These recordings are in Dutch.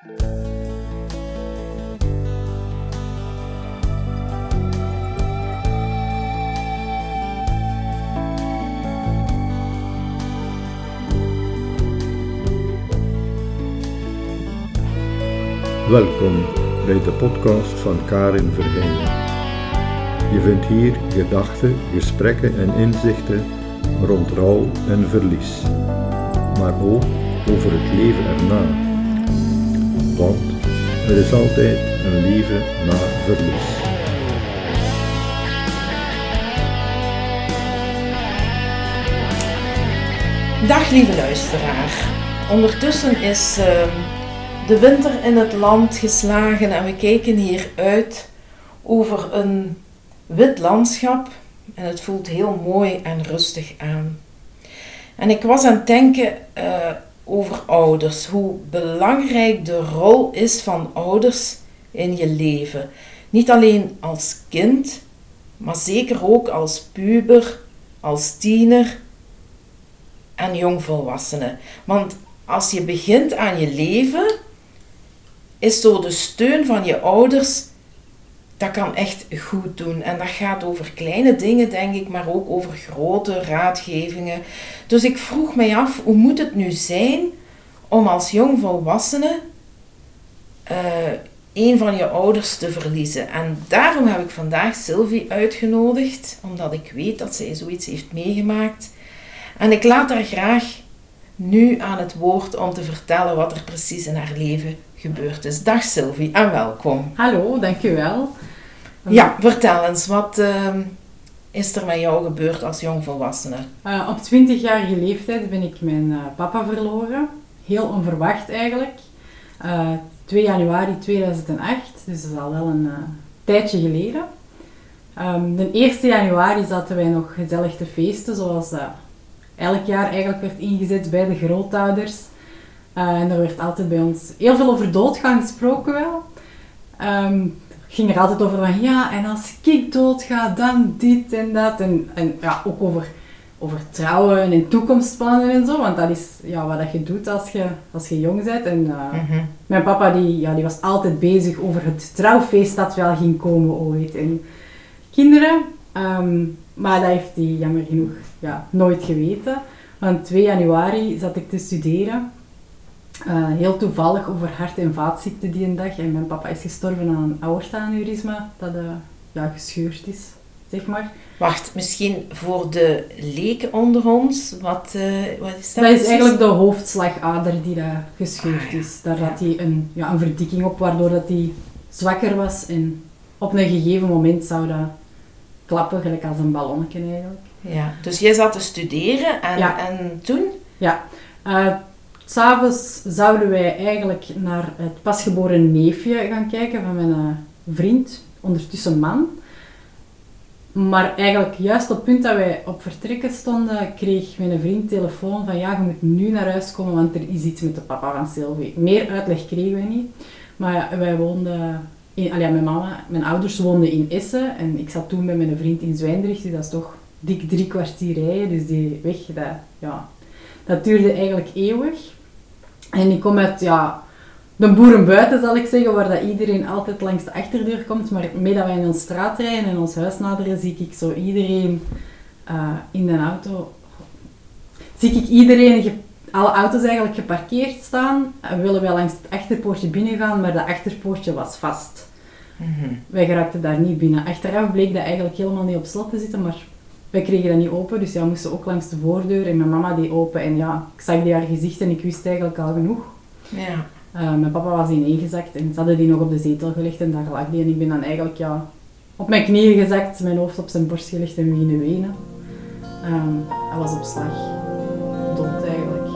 Welkom bij de podcast van Karin Verheyen. Je vindt hier gedachten, gesprekken en inzichten rond rouw en verlies, maar ook over het leven erna. Want er is altijd een leven na verlies. Dag lieve luisteraar. Ondertussen is ehm, de winter in het land geslagen en we kijken hier uit over een wit landschap en het voelt heel mooi en rustig aan. En ik was aan het denken eh, over ouders, hoe belangrijk de rol is van ouders in je leven. Niet alleen als kind, maar zeker ook als puber, als tiener en jongvolwassene. Want als je begint aan je leven, is door de steun van je ouders, dat kan echt goed doen. En dat gaat over kleine dingen, denk ik, maar ook over grote raadgevingen. Dus ik vroeg mij af, hoe moet het nu zijn om als jongvolwassene uh, een van je ouders te verliezen? En daarom heb ik vandaag Sylvie uitgenodigd, omdat ik weet dat zij zoiets heeft meegemaakt. En ik laat haar graag nu aan het woord om te vertellen wat er precies in haar leven gebeurd is. Dag Sylvie en welkom. Hallo, dankjewel. Ja, vertel eens, wat ehm, is er met jou gebeurd als jongvolwassene? Uh, op 20-jarige leeftijd ben ik mijn uh, papa verloren. Heel onverwacht eigenlijk. Uh, eh, 2 januari 2008, dus dat is al wel een tijdje geleden. Um, de 1 januari zaten wij nog gezellig te feesten, zoals elk jaar eigenlijk werd ingezet bij de grootouders. En er werd altijd bij ons heel veel over doodgaan gesproken wel. Um, ging er altijd over van ja, en als ik doodga, dan dit en dat. En, en ja, ook over, over trouwen en toekomstplannen en zo. Want dat is ja, wat je doet als je, als je jong bent. En uh, mijn papa die, ja, die was altijd bezig over het trouwfeest dat wel ging komen ooit. En kinderen, um, maar dat heeft hij jammer genoeg ja, nooit geweten. Want 2 januari zat ik te studeren. Uh, heel toevallig over hart- en vaatziekten die een dag. En mijn papa is gestorven aan een aorta-aneurysma dat uh, ja, gescheurd is, zeg maar. Wacht, misschien voor de leken onder ons, wat, uh, wat is dat? Dat is eigenlijk de hoofdslagader die daar gescheurd ah, is. Daar had hij een, ja, een verdikking op, waardoor dat hij zwakker was. En op een gegeven moment zou dat klappen, gelijk als een ballonnetje eigenlijk. Ja, dus jij zat te studeren en, en toen? Ja, s'avonds zouden wij eigenlijk naar het pasgeboren neefje gaan kijken van mijn uh, vriend, ondertussen man. Maar eigenlijk juist op het punt dat wij op vertrekken stonden, kreeg mijn vriend telefoon van ja, je moet nu naar huis komen, want er is iets met de papa van Sylvie. Meer uitleg kregen wij niet. Maar wij woonden, in, allee, mijn mama, mijn ouders woonden in Essen en ik zat toen met mijn vriend in Zwijndrecht, dus dat is toch dik drie kwartier rijden. Dus die weg, dat, ja, dat duurde eigenlijk eeuwig. En ik kom uit ja, de boerenbuiten, zal ik zeggen, waar dat iedereen altijd langs de achterdeur komt. Maar mee dat wij in onze straat rijden en ons huis naderen, zie ik zo iedereen uh, in de auto... Zie ik iedereen, alle auto's eigenlijk geparkeerd staan. En willen wij langs het achterpoortje binnengaan, maar dat achterpoortje was vast. Mm Wij geraakten daar niet binnen. Achteraf bleek dat eigenlijk helemaal niet op slot te zitten, maar wij kregen dat niet open, dus ja, we moesten ook langs de voordeur en mijn mama die open. En ja, ik zag die haar gezicht en ik wist eigenlijk al genoeg. Ja. Uh, mijn papa was ineengezakt en ze hadden die nog op de zetel gelegd en daar lag die. En ik ben dan eigenlijk ja, op mijn knieën gezakt, mijn hoofd op zijn borst gelegd en beginnen wenen. Um, hij was op slag. Dood eigenlijk.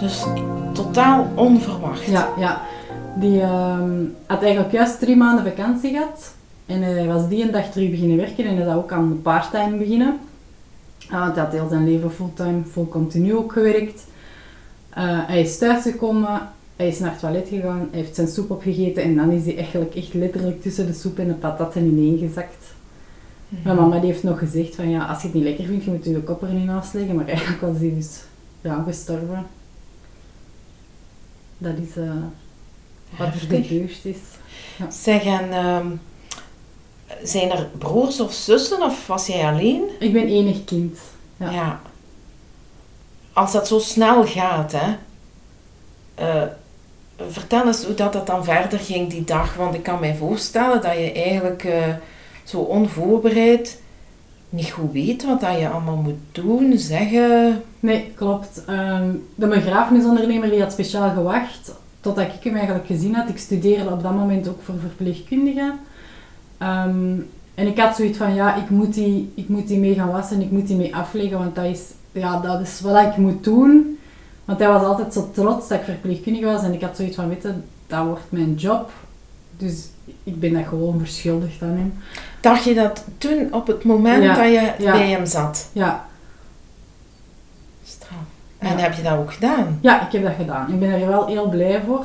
Dus totaal onverwacht. Ja, ja. Die ehm, had eigenlijk juist drie maanden vakantie gehad. En hij was die een dag terug beginnen werken en hij zou ook aan part-time beginnen. Uh, want hij had heel zijn leven fulltime, full continu ook gewerkt. Uh, hij is thuisgekomen, hij is naar het toilet gegaan, hij heeft zijn soep opgegeten en dan is hij eigenlijk echt letterlijk tussen de soep en de patatten ineengezakt. Mijn mama die heeft nog gezegd van ja, als je het niet lekker vindt, je moet je kop er niet naast leggen. Maar eigenlijk was die dus ja, gestorven. Dat is eh, wat er gebeurd is. Zeg, en ehm, zijn er broers of zussen of was jij alleen? Ik ben enig kind. Ja. Als dat zo snel gaat, hè. eh, vertel eens hoe dat, dat dan verder ging die dag. Want ik kan mij voorstellen dat je eigenlijk eh, zo onvoorbereid niet goed weet wat dat je allemaal moet doen, zeggen. Nee, klopt. Ehm, de begrafenisondernemer die had speciaal gewacht totdat ik hem eigenlijk gezien had. Ik studeerde op dat moment ook voor verpleegkundige. Ehm, en ik had zoiets van, ja, ik moet, die, ik moet die mee gaan wassen, ik moet die mee afleggen, want dat is, ja, dat is wat ik moet doen. Want hij was altijd zo trots dat ik verpleegkundige was en ik had zoiets van, weet je, dat wordt mijn job. Dus ik ben dat gewoon verschuldigd aan hem. Dacht je dat toen op het moment Ja, dat je ja. bij hem zat? Ja, Straf. En Ja. heb je dat ook gedaan? Ja, ik heb dat gedaan. Ik ben er wel heel blij voor.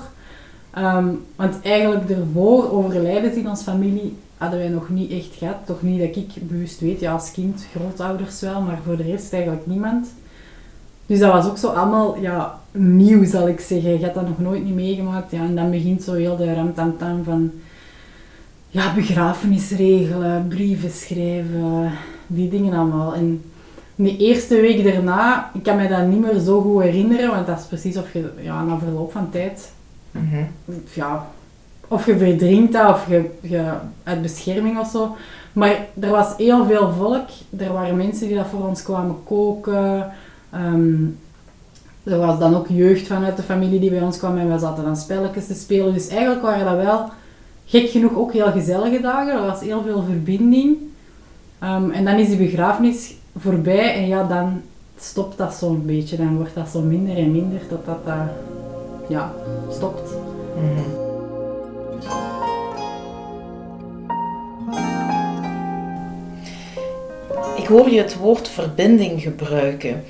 Ehm, want eigenlijk ervoor overlijdens in onze familie hadden wij nog niet echt gehad. Toch niet dat ik bewust weet. Ja, als kind, grootouders wel, maar voor de rest eigenlijk niemand. Dus dat was ook zo allemaal ja, nieuw, zal ik zeggen. Je had dat nog nooit niet meegemaakt. Ja, en dan begint zo heel de ramtamtam van ja, begrafenis regelen, brieven schrijven, die dingen allemaal. En de eerste week daarna, ik kan me dat niet meer zo goed herinneren, want dat is precies of je ja, na verloop van tijd, Mhm. ja, of je verdrinkt dat of je, je uit bescherming of zo. Maar er was heel veel volk. Er waren mensen die dat voor ons kwamen koken. Ehm, er was dan ook jeugd vanuit de familie die bij ons kwam en we zaten dan spelletjes te spelen. Dus eigenlijk waren dat wel gek genoeg ook heel gezellige dagen. Er was heel veel verbinding. Ehm, en dan is die begrafenis voorbij en ja, dan stopt dat zo'n beetje. Dan wordt dat zo minder en minder totdat dat ja, stopt. Mhm. Ik hoor je het woord verbinding gebruiken.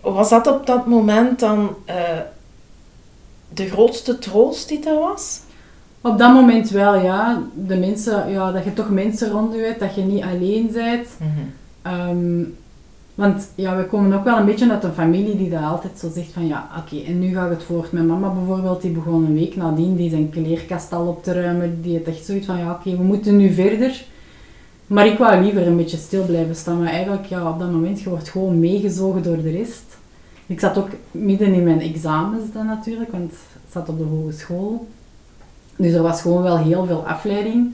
Was dat op dat moment dan eh, de grootste troost die er was? Op dat moment wel, ja. De mensen, ja. Dat je toch mensen rond je hebt, dat je niet alleen bent. Ehm, want ja, we komen ook wel een beetje uit een familie die dat altijd zo zegt van ja, oké, en nu gaat het voort. Mijn mama bijvoorbeeld, die begon een week nadien die zijn kleerkast al op te ruimen. Die had echt zoiets van ja, oké, we moeten nu verder. Maar ik wou liever een beetje stil blijven staan. Maar eigenlijk, ja, op dat moment, je wordt gewoon meegezogen door de rest. Ik zat ook midden in mijn examens dan natuurlijk, want ik zat op de hogeschool. Dus er was gewoon wel heel veel afleiding.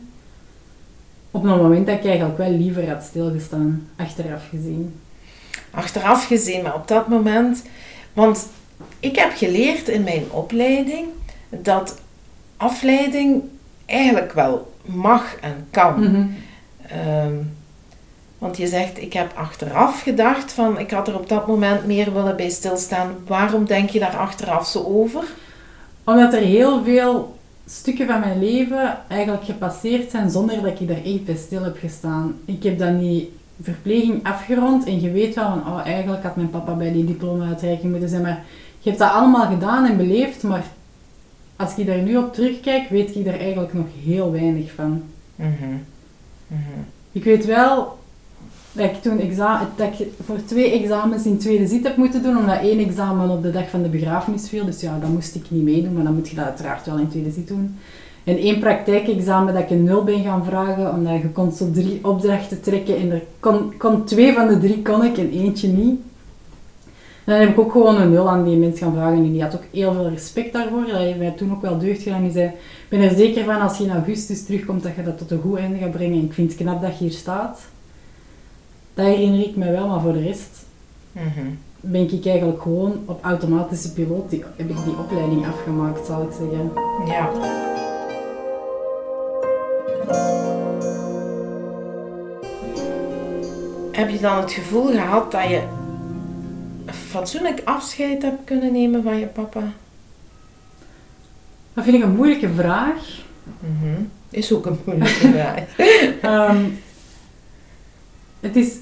Op een moment dat ik eigenlijk wel liever had stilgestaan, achteraf gezien. Achteraf gezien, maar op dat moment... Want ik heb geleerd in mijn opleiding dat afleiding eigenlijk wel mag en kan. Mhm. Ehm, want je zegt, ik heb achteraf gedacht van, ik had er op dat moment meer willen bij stilstaan. Waarom denk je daar achteraf zo over? Omdat er heel veel stukken van mijn leven eigenlijk gepasseerd zijn zonder dat ik daar echt bij stil heb gestaan. Ik heb dan die verpleging afgerond en je weet wel van, oh, eigenlijk had mijn papa bij die diploma-uitreiking moeten zijn, maar je hebt dat allemaal gedaan en beleefd, maar als ik daar nu op terugkijk, weet ik er eigenlijk nog heel weinig van. Mhm. Mhm. Ik weet wel dat ik toen exa- dat voor twee examens in tweede zit heb moeten doen, omdat één examen op de dag van de begrafenis viel. Dus ja, dat moest ik niet meedoen, maar dan moet je dat uiteraard wel in tweede zit doen. En één praktijkexamen dat ik een nul ben gaan vragen, omdat je kon drie opdrachten trekken en er kon, kon twee van de drie kon ik en eentje niet. Dan heb ik ook gewoon een nul aan die mens gaan vragen en die had ook heel veel respect daarvoor. Dat heeft mij toen ook wel deugd gedaan. Die zei, ik ben er zeker van als je in augustus terugkomt dat je dat tot een goed einde gaat brengen. En ik vind het knap dat je hier staat. Dat herinner ik me wel, maar voor de rest Mhm. ben ik eigenlijk gewoon op automatische piloot, die, heb ik die opleiding afgemaakt, zal ik zeggen. Ja. Heb je dan het gevoel gehad dat je fatsoenlijk afscheid hebt kunnen nemen van je papa? Dat vind ik een moeilijke vraag. Mhm. Is ook een moeilijke vraag. Ehm, het is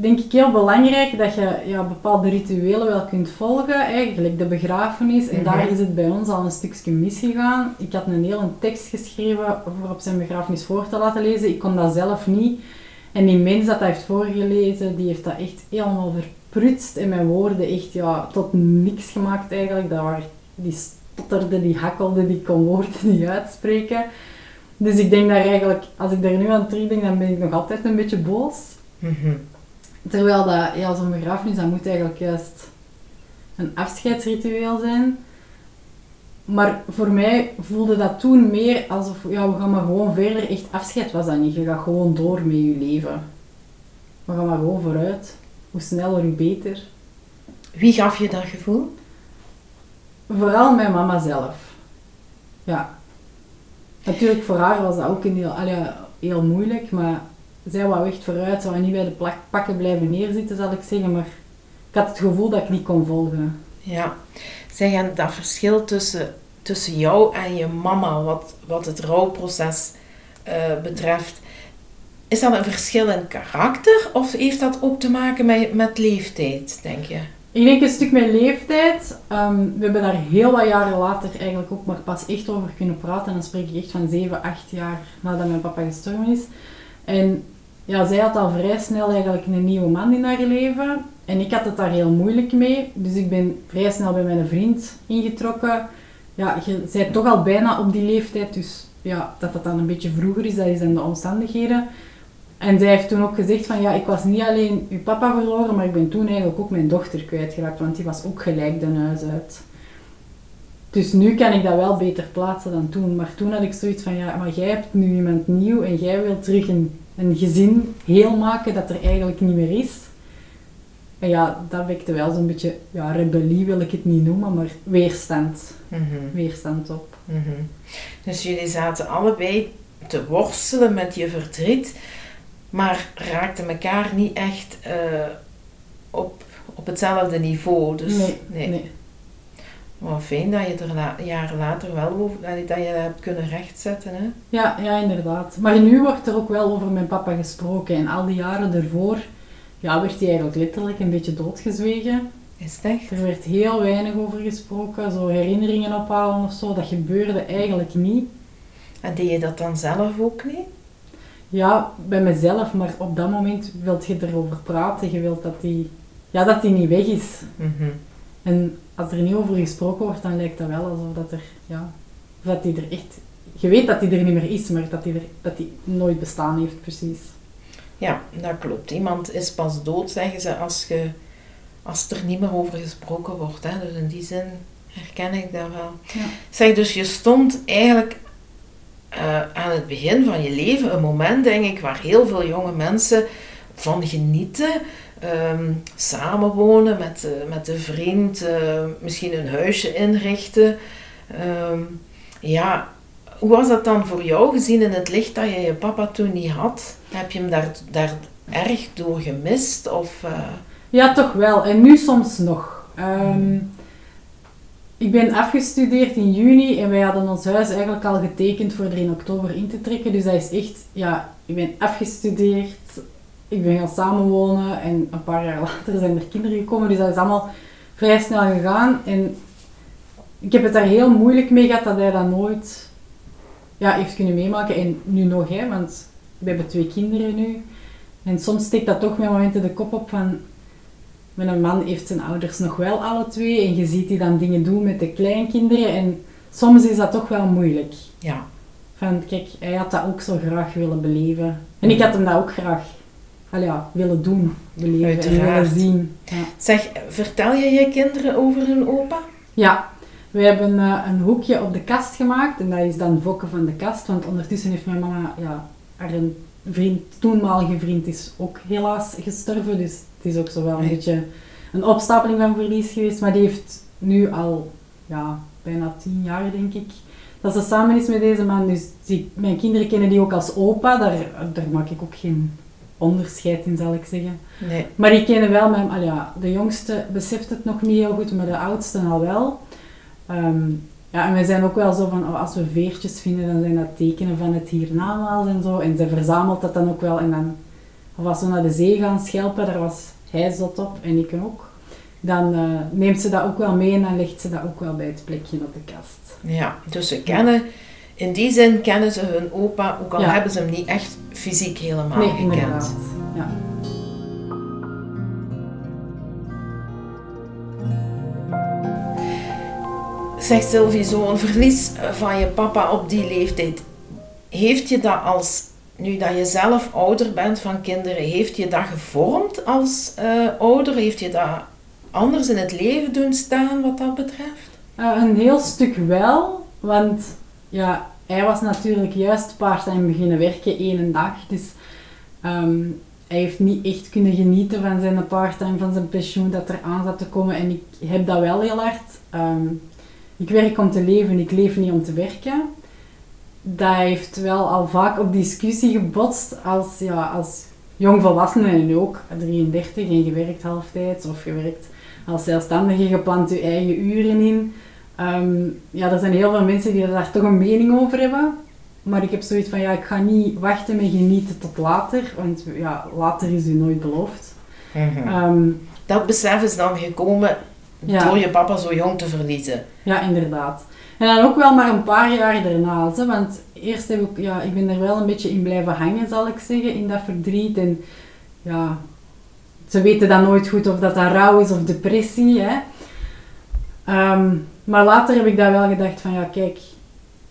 denk ik heel belangrijk dat je ja, bepaalde rituelen wel kunt volgen, eigenlijk de begrafenis. En Mhm. daar is het bij ons al een stukje misgegaan. Ik had een hele tekst geschreven voor op zijn begrafenis voor te laten lezen. Ik kon dat zelf niet. En die mens dat dat heeft voorgelezen, die heeft dat echt helemaal verprutst en mijn woorden echt ja, tot niks gemaakt eigenlijk. Dat waren, die stotterde, die hakkelde, die kon woorden niet uitspreken. Dus ik denk dat eigenlijk, als ik daar nu aan terugdenk, dan ben ik nog altijd een beetje boos. Mhm. Terwijl dat, ja, zo'n begrafenis, dat moet eigenlijk juist een afscheidsritueel zijn. Maar voor mij voelde dat toen meer alsof, ja, we gaan maar gewoon verder. Echt afscheid was dat niet. Je gaat gewoon door met je leven. We gaan maar gewoon vooruit. Hoe sneller, hoe beter. Wie gaf je dat gevoel? Vooral mijn mama zelf. Ja. Natuurlijk, voor haar was dat ook een heel, allee, heel moeilijk, maar zij wou echt vooruit, zou niet bij de plak, pakken blijven neerzitten, zal ik zeggen, maar ik had het gevoel dat ik niet kon volgen. Ja. Zeg, en dat verschil tussen, tussen jou en je mama, wat, wat het rouwproces eh, betreft, is dat een verschil in karakter of heeft dat ook te maken met, met leeftijd, denk je? Ik denk een stuk met leeftijd. Ehm, we hebben daar heel wat jaren later eigenlijk ook maar pas echt over kunnen praten. En dan spreek ik echt van 7, 8 jaar nadat mijn papa gestorven is. En ja, zij had al vrij snel eigenlijk een nieuwe man in haar leven. En ik had het daar heel moeilijk mee. Dus ik ben vrij snel bij mijn vriend ingetrokken. Ja, je bent toch al bijna op die leeftijd. Dus ja, dat dat dan een beetje vroeger is, dat is dan de omstandigheden. En zij heeft toen ook gezegd van ja, ik was niet alleen uw papa verloren, maar ik ben toen eigenlijk ook mijn dochter kwijtgeraakt, want die was ook gelijk de huis uit. Dus nu kan ik dat wel beter plaatsen dan toen. Maar toen had ik zoiets van ja, maar jij hebt nu iemand nieuw en jij wilt terug een, een gezin heel maken dat er eigenlijk niet meer is. En ja, dat wekte wel zo'n beetje, ja, rebellie wil ik het niet noemen, maar weerstand. Mhm. Weerstand op. Mhm. Dus jullie zaten allebei te worstelen met je verdriet, maar raakten elkaar niet echt eh, op, op hetzelfde niveau. Dus, nee, nee. Wat fijn dat je er la- jaren later wel over, dat je dat je hebt kunnen rechtzetten. Hè? Ja, ja, inderdaad. Maar nu wordt er ook wel over mijn papa gesproken. En al die jaren ervoor ja, werd hij eigenlijk letterlijk een beetje doodgezwegen. Is echt? Er werd heel weinig over gesproken, zo herinneringen ophalen of zo. Dat gebeurde eigenlijk niet. En deed je dat dan zelf ook niet? Ja, bij mezelf, maar op dat moment wilt je erover praten. Je wilt dat die, ja, dat die niet weg is. Mhm. En als er niet over gesproken wordt, dan lijkt dat wel alsof dat er, ja, dat die er echt... Je weet dat die er niet meer is, maar dat die, er, dat die nooit bestaan heeft, precies. Ja, dat klopt. Iemand is pas dood, zeggen ze, als, je, als er niet meer over gesproken wordt. Hè? Dus in die zin herken ik dat wel. Ja. Zeg, dus je stond eigenlijk eh, aan het begin van je leven, een moment denk ik, waar heel veel jonge mensen van genieten. Ehm, samenwonen met, eh, met een vriend, eh, misschien een huisje inrichten. Ehm, ja, hoe was dat dan voor jou, gezien in het licht dat je je papa toen niet had? Heb je hem daar, daar erg door gemist? Of, eh, Ja, toch wel. En nu soms nog. Ehm, ik ben afgestudeerd in juni en wij hadden ons huis eigenlijk al getekend voor er in oktober in te trekken. Dus dat is echt, ja, ik ben afgestudeerd, ik ben gaan samenwonen en een paar jaar later zijn er kinderen gekomen. Dus dat is allemaal vrij snel gegaan. En ik heb het daar heel moeilijk mee gehad dat hij dat nooit ja, heeft kunnen meemaken. En nu nog, hè, want we hebben twee kinderen nu. En soms steekt dat toch met momenten de kop op van... Mijn man heeft zijn ouders nog wel alle twee. En je ziet die dan dingen doen met de kleinkinderen. En soms is dat toch wel moeilijk. ja, Van, kijk, hij had dat ook zo graag willen beleven. En ik had hem dat ook graag al ja, willen doen, beleven en Uiteraard. willen zien. Ja. Zeg, vertel je je kinderen over hun opa? Ja, we hebben eh, een hoekje op de kast gemaakt en dat is dan Fokke van de kast, want ondertussen heeft mijn mama, ja, haar een vriend, toenmalige vriend is ook helaas gestorven, dus het is ook zo wel een Nee. beetje een opstapeling van verlies geweest, maar die heeft nu al, ja, bijna tien jaar denk ik, dat ze samen is met deze man, dus die, mijn kinderen kennen die ook als opa, daar, daar maak ik ook geen onderscheid in, zal ik zeggen. Nee. Maar die kennen wel mijn... al ja, de jongste beseft het nog niet heel goed, maar de oudste al wel. Ehm, ja, en wij zijn ook wel zo van, oh, als we veertjes vinden, dan zijn dat tekenen van het hiernamaals en zo. En zij verzamelt dat dan ook wel. En dan, of als we naar de zee gaan schelpen, daar was hij zot op en ik ook. Dan eh, neemt ze dat ook wel mee en dan legt ze dat ook wel bij het plekje op de kast. Ja, dus ze kennen in die zin kennen ze hun opa, ook al Ja. hebben ze hem niet echt fysiek helemaal nee, gekend. Ja. Zeg Sylvie, zo'n verlies van je papa op die leeftijd, heeft je dat als, nu dat je zelf ouder bent van kinderen, heeft je dat gevormd als eh, ouder? Heeft je dat anders in het leven doen staan wat dat betreft? Eh, een heel stuk wel, want ja, hij was natuurlijk juist part-time beginnen werken één dag. Dus ehm, hij heeft niet echt kunnen genieten van zijn part-time, van zijn pensioen dat er aan zat te komen. En ik heb dat wel heel hard. Ehm, ik werk om te leven, ik leef niet om te werken. Dat heeft wel al vaak op discussie gebotst als, ja, als jongvolwassene en ook 33 en je werkt halftijds of je werkt als zelfstandige, je plant je eigen uren in. Ehm, ja, er zijn heel veel mensen die daar toch een mening over hebben. Maar ik heb zoiets van, ja, ik ga niet wachten met genieten tot later. Want ja, later is u nooit beloofd. Ehm, Dat besef is dan gekomen Ja. door je papa zo jong te verliezen. ja, inderdaad. En dan ook wel maar een paar jaar daarna. Hè, want eerst heb ik, ja, ik ben er wel een beetje in blijven hangen, zal ik zeggen, in dat verdriet. En ja, ze weten dan nooit goed of dat, dat rouw is of depressie. Hè. Ehm, maar later heb ik daar wel gedacht van, ja kijk,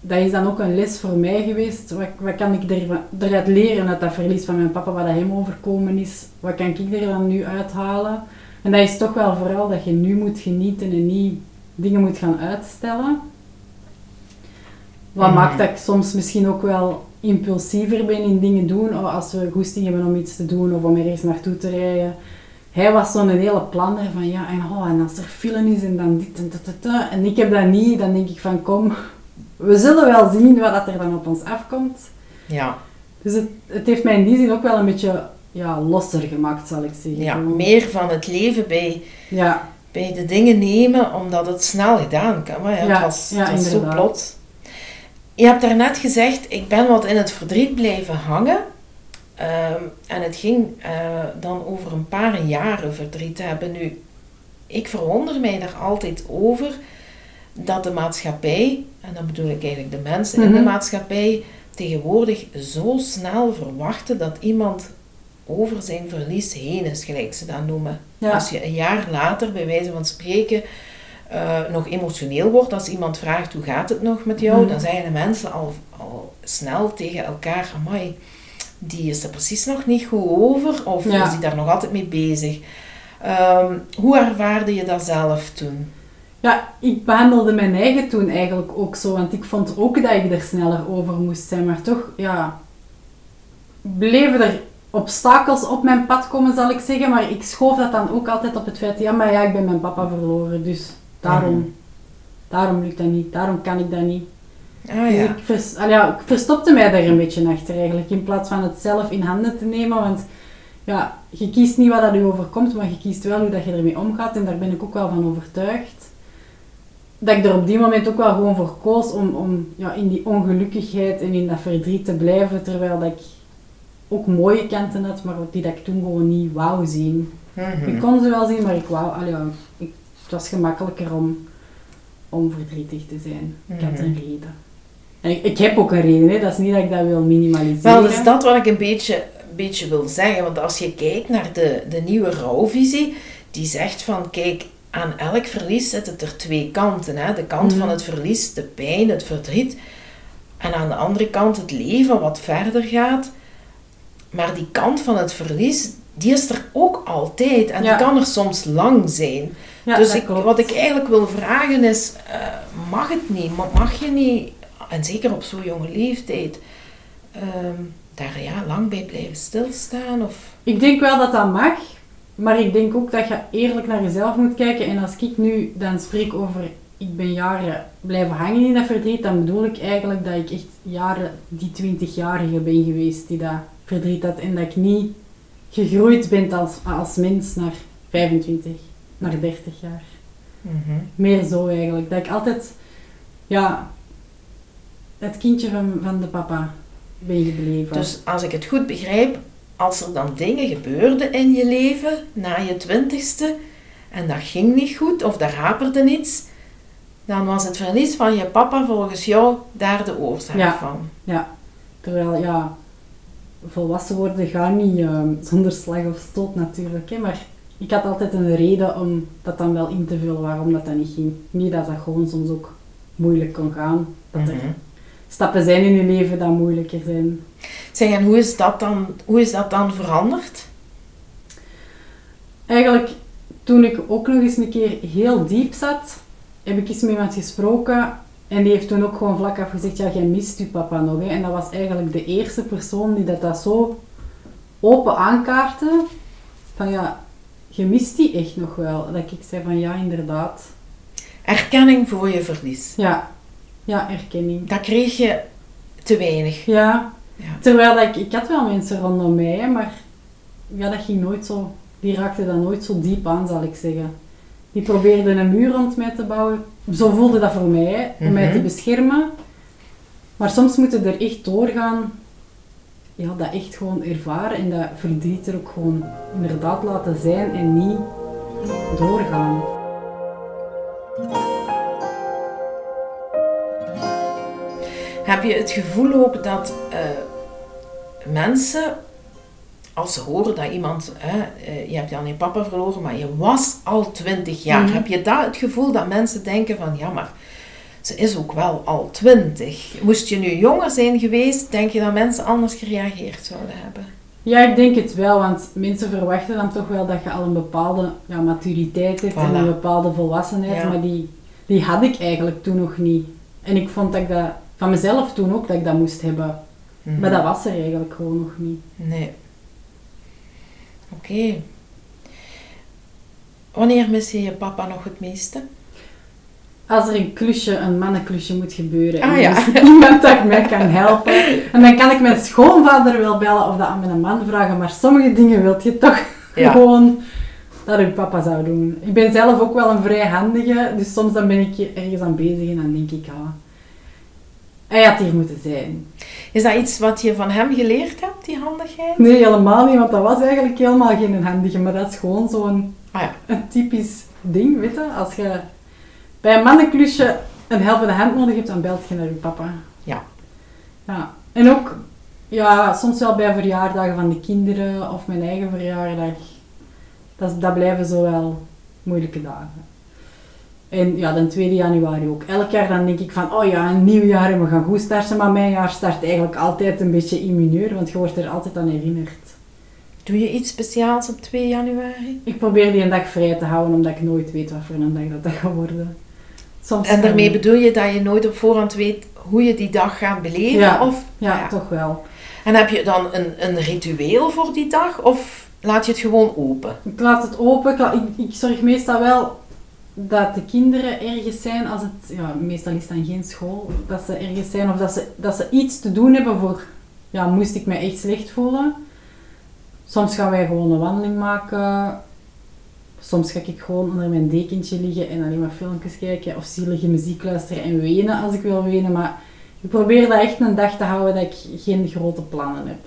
dat is dan ook een les voor mij geweest. Wat, wat kan ik er, eruit leren uit dat verlies van mijn papa, wat dat hem overkomen is? Wat kan ik er dan nu uithalen? En dat is toch wel vooral dat je nu moet genieten en niet dingen moet gaan uitstellen. Wat Mhm. maakt dat ik soms misschien ook wel impulsiever ben in dingen doen. Als we goesting hebben om iets te doen of om ergens naartoe te rijden. Hij was zo'n hele planner van ja, en, oh, en als er film is en dan dit en dat, dat, dat. En ik heb dat niet. Dan denk ik van kom, we zullen wel zien wat er dan op ons afkomt. Ja, Dus het, het heeft mij in die zin ook wel een beetje ja, losser gemaakt, zal ik zeggen. ja meer van het leven bij, Ja, bij de dingen nemen, omdat het snel gedaan kan. Maar ja, Ja, het was, ja, het was zo plots. Je hebt daarnet gezegd, ik ben wat in het verdriet blijven hangen. Ehm, en het ging eh, dan over een paar jaren verdriet hebben. Nu, ik verwonder mij daar altijd over dat de maatschappij, en dan bedoel ik eigenlijk de mensen in de Mhm. maatschappij, tegenwoordig zo snel verwachten dat iemand over zijn verlies heen is, gelijk ze dat noemen. ja. Als je een jaar later, bij wijze van spreken, eh, nog emotioneel wordt, als iemand vraagt hoe gaat het nog met jou, Mhm. dan zeggen de mensen al, al snel tegen elkaar, amai, die is er precies nog niet goed over, of Ja. is die daar nog altijd mee bezig. Ehm, hoe ervaarde je dat zelf toen? Ja, ik behandelde mijn eigen toen eigenlijk ook zo, want ik vond ook dat ik er sneller over moest zijn, maar toch, ja, bleven er obstakels op mijn pad komen, zal ik zeggen, maar ik schoof dat dan ook altijd op het feit, ja, maar ja, ik ben mijn papa verloren, dus daarom, Mhm. daarom lukt dat niet, daarom kan ik dat niet. Ah Dus ja. ik, vers, al ja, ik verstopte mij daar een beetje achter eigenlijk, in plaats van het zelf in handen te nemen, want ja, je kiest niet wat dat je overkomt, maar je kiest wel hoe dat je ermee omgaat en daar ben ik ook wel van overtuigd. Dat ik er op die moment ook wel gewoon voor koos om, om ja, in die ongelukkigheid en in dat verdriet te blijven, terwijl dat ik ook mooie kanten had, maar die dat ik toen gewoon niet wou zien. Mhm. Ik kon ze wel zien, maar ik wou, al ja, ik, het was gemakkelijker om, om verdrietig te zijn. Ik had Mhm. een reden. Ik, ik heb ook een reden, hè. dat is niet dat ik dat wil minimaliseren. Wel, dus dat wat ik een beetje, een beetje wil zeggen. Want als je kijkt naar de, de nieuwe rouwvisie, die zegt van, kijk, aan elk verlies zitten er twee kanten. Hè? De kant Mhm. van het verlies, de pijn, het verdriet. En aan de andere kant het leven wat verder gaat. Maar die kant van het verlies, die is er ook altijd. En Ja. die kan er soms lang zijn. Ja, dus ik, wat ik eigenlijk wil vragen is, eh, mag het niet? Ma- Mag je niet, en zeker op zo'n jonge leeftijd, ehm, daar ja, lang bij blijven stilstaan? Of... Ik denk wel dat dat mag, maar ik denk ook dat je eerlijk naar jezelf moet kijken. En als ik nu dan spreek over ik ben jaren blijven hangen in dat verdriet, dan bedoel ik eigenlijk dat ik echt jaren die 20-jarige ben geweest die dat verdriet had. En dat ik niet gegroeid ben als, als mens naar 25, naar 30 jaar. Meer zo eigenlijk. Dat ik altijd, ja, het kindje van, van de papa ben gebleven. Dus als ik het goed begrijp, als er dan dingen gebeurden in je leven na je twintigste en dat ging niet goed of daar haperde iets, dan was het verlies van je papa volgens jou daar de oorzaak Ja. van. Ja. Terwijl, ja, volwassen worden gaat niet ehm, zonder slag of stoot natuurlijk. Hè, maar ik had altijd een reden om dat dan wel in te vullen waarom dat, dat niet ging. Niet dat dat gewoon soms ook moeilijk kon gaan. Dat er Mhm. Stappen zijn in je leven dat moeilijker zijn. Zeg, en hoe is dat dan, hoe is dat dan veranderd? Eigenlijk, toen ik ook nog eens een keer heel diep zat, heb ik eens met iemand gesproken. En die heeft toen ook gewoon vlak af gezegd, ja, jij mist je papa nog. Hè. En dat was eigenlijk de eerste persoon die dat, dat zo open aankaartte. Van ja, je mist die echt nog wel. Dat ik zei van ja, inderdaad. Erkenning voor je verlies. Ja, ja erkenning. Dat kreeg je te weinig. Ja, Ja. terwijl dat ik, ik had wel mensen rondom mij, maar ja, dat ging nooit zo, die raakte dat nooit zo diep aan, zal ik zeggen. Die probeerden een muur rond mij te bouwen. Zo voelde dat voor mij, om mij Mhm. te beschermen. Maar soms moeten er echt doorgaan, ja, dat echt gewoon ervaren en dat verdriet er ook gewoon inderdaad laten zijn en niet doorgaan. Heb je het gevoel ook dat eh, mensen, als ze horen dat iemand, hè, eh, je hebt dan je papa verloren, maar je was al twintig jaar. Mhm. Heb je daar het gevoel dat mensen denken van, ja maar, ze is ook wel al twintig. Moest je nu jonger zijn geweest, denk je dat mensen anders gereageerd zouden hebben? Ja, ik denk het wel, want mensen verwachten dan toch wel dat je al een bepaalde ja, maturiteit hebt en een bepaalde volwassenheid, Ja. maar die, die had ik eigenlijk toen nog niet. En ik vond dat ik dat van mezelf toen ook dat ik dat moest hebben, Mhm. maar dat was er eigenlijk gewoon nog niet. Nee. Oké. Wanneer mis je je papa nog het meeste? Als er een klusje, een mannenklusje moet gebeuren en Ah, er ja. is iemand dat mij kan helpen, en dan kan ik mijn schoonvader wel bellen of dat aan mijn man vragen, maar sommige dingen wilt je toch Ja. gewoon dat uw papa zou doen. Ik ben zelf ook wel een vrij handige, dus soms dan ben ik ergens aan bezig en dan denk ik, ah, hij had hier moeten zijn. Is dat iets wat je van hem geleerd hebt, die handigheid? Nee, helemaal niet, want dat was eigenlijk helemaal geen handige, maar dat is gewoon zo'n Ah ja. een typisch ding, weet je. Als je bij een mannenklusje een helpende hand nodig hebt, dan belt je naar je papa. Ja. Ja. En ook, ja, soms wel bij verjaardagen van de kinderen of mijn eigen verjaardag. Dat, dat blijven zo wel moeilijke dagen. En ja, de 2 januari ook. Elk jaar dan denk ik van, oh ja, een nieuw jaar en we gaan goed starten. Maar mijn jaar start eigenlijk altijd een beetje in mineur, want je wordt er altijd aan herinnerd. Doe je iets speciaals op 2 januari? Ik probeer die een dag vrij te houden, omdat ik nooit weet wat voor een dag dat, dat gaat worden. Soms En daarmee dan- bedoel je dat je nooit op voorhand weet hoe je die dag gaat beleven? Ja. Of, Ja, toch wel. En heb je dan een, een ritueel voor die dag? Of laat je het gewoon open? Ik laat het open. Ik, ik zorg meestal wel dat de kinderen ergens zijn, als het, ja, meestal is dan geen school, dat ze ergens zijn of dat ze, dat ze iets te doen hebben voor, ja, moest ik mij echt slecht voelen. Soms gaan wij gewoon een wandeling maken. Soms ga ik gewoon onder mijn dekentje liggen en alleen maar filmpjes kijken of zielige muziek luisteren en wenen als ik wil wenen. Maar ik probeer dat echt een dag te houden dat ik geen grote plannen heb.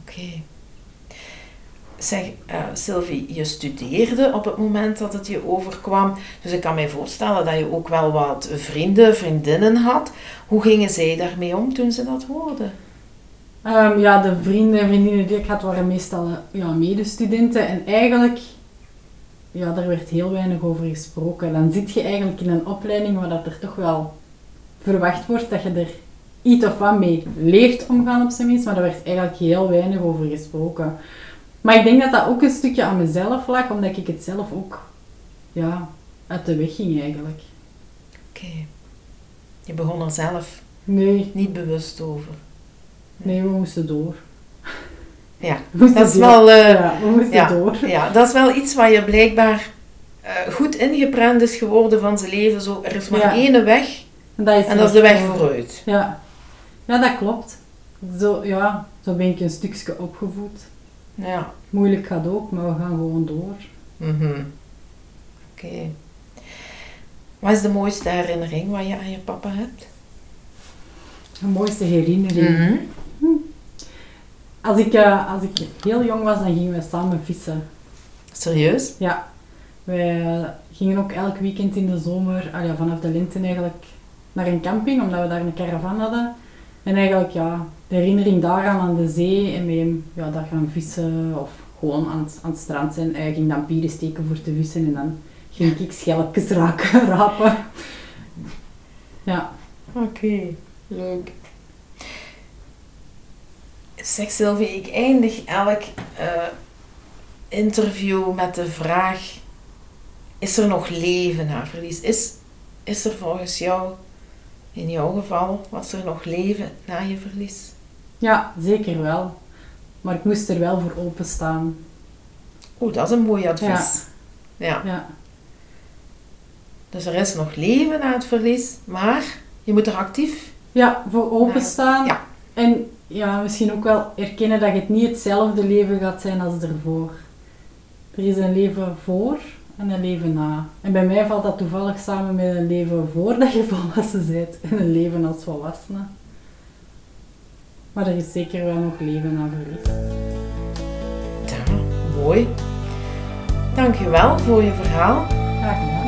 Oké. Zeg, eh, Sylvie, je studeerde op het moment dat het je overkwam. Dus ik kan mij voorstellen dat je ook wel wat vrienden, vriendinnen had. Hoe gingen zij daarmee om toen ze dat hoorden? Ehm, ja, de vrienden en vriendinnen die ik had waren meestal eh, ja, medestudenten. En eigenlijk, ja, daar werd heel weinig over gesproken. Dan zit je eigenlijk in een opleiding waar dat er toch wel verwacht wordt dat je er iets of wat mee leert omgaan op zijn minst. Maar daar werd eigenlijk heel weinig over gesproken. Maar ik denk dat dat ook een stukje aan mezelf lag, omdat ik het zelf ook ja, uit de weg ging eigenlijk. Oké. Je begon er zelf Nee, niet bewust over. nee, we moesten door. Ja, moesten dat is door. wel... eh, Ja, we moesten ja, door. ja, dat is wel iets waar je blijkbaar eh, goed ingeprent is geworden van zijn leven. Zo, er is maar Ja. één weg En dat is, en dat is de weg vooruit. Ja. ja, dat klopt. Zo, ja, zo ben ik een stukje opgevoed. Ja. Moeilijk gaat ook, maar we gaan gewoon door. Mhm. Oké. Wat is de mooiste herinnering wat je aan je papa hebt? De mooiste herinnering. Mhm. Als, ik, eh, als ik heel jong was, dan gingen we samen vissen. Serieus? Ja. Wij eh, gingen ook elk weekend in de zomer, ah ja, vanaf de lente eigenlijk, naar een camping, omdat we daar een caravan hadden. En eigenlijk, ja, de herinnering daaraan aan de zee en met hem ja, daar gaan vissen of gewoon aan het, aan het strand zijn. Hij ging dan pieren steken voor te vissen en dan ging ik schelpjes raken, rapen. Ja. Oké, leuk. Zeg Sylvie, ik eindig elk eh, interview met de vraag: is er nog leven na verlies? Is, is er volgens jou, in jouw geval, was er nog leven na je verlies? Ja, zeker wel. Maar ik moest er wel voor openstaan. Oeh, dat is een mooi advies. Ja. Ja, Dus er is nog leven na het verlies, maar je moet er actief. ja voor openstaan. Ja. En ja, misschien ook wel erkennen dat het niet hetzelfde leven gaat zijn als ervoor. Er is een leven voor en een leven na. En bij mij valt dat toevallig samen met een leven voordat je volwassen bent en een leven als volwassene. Maar er is zeker wel nog leven na verlies. Ja, mooi. Dankjewel voor je verhaal. Graag gedaan.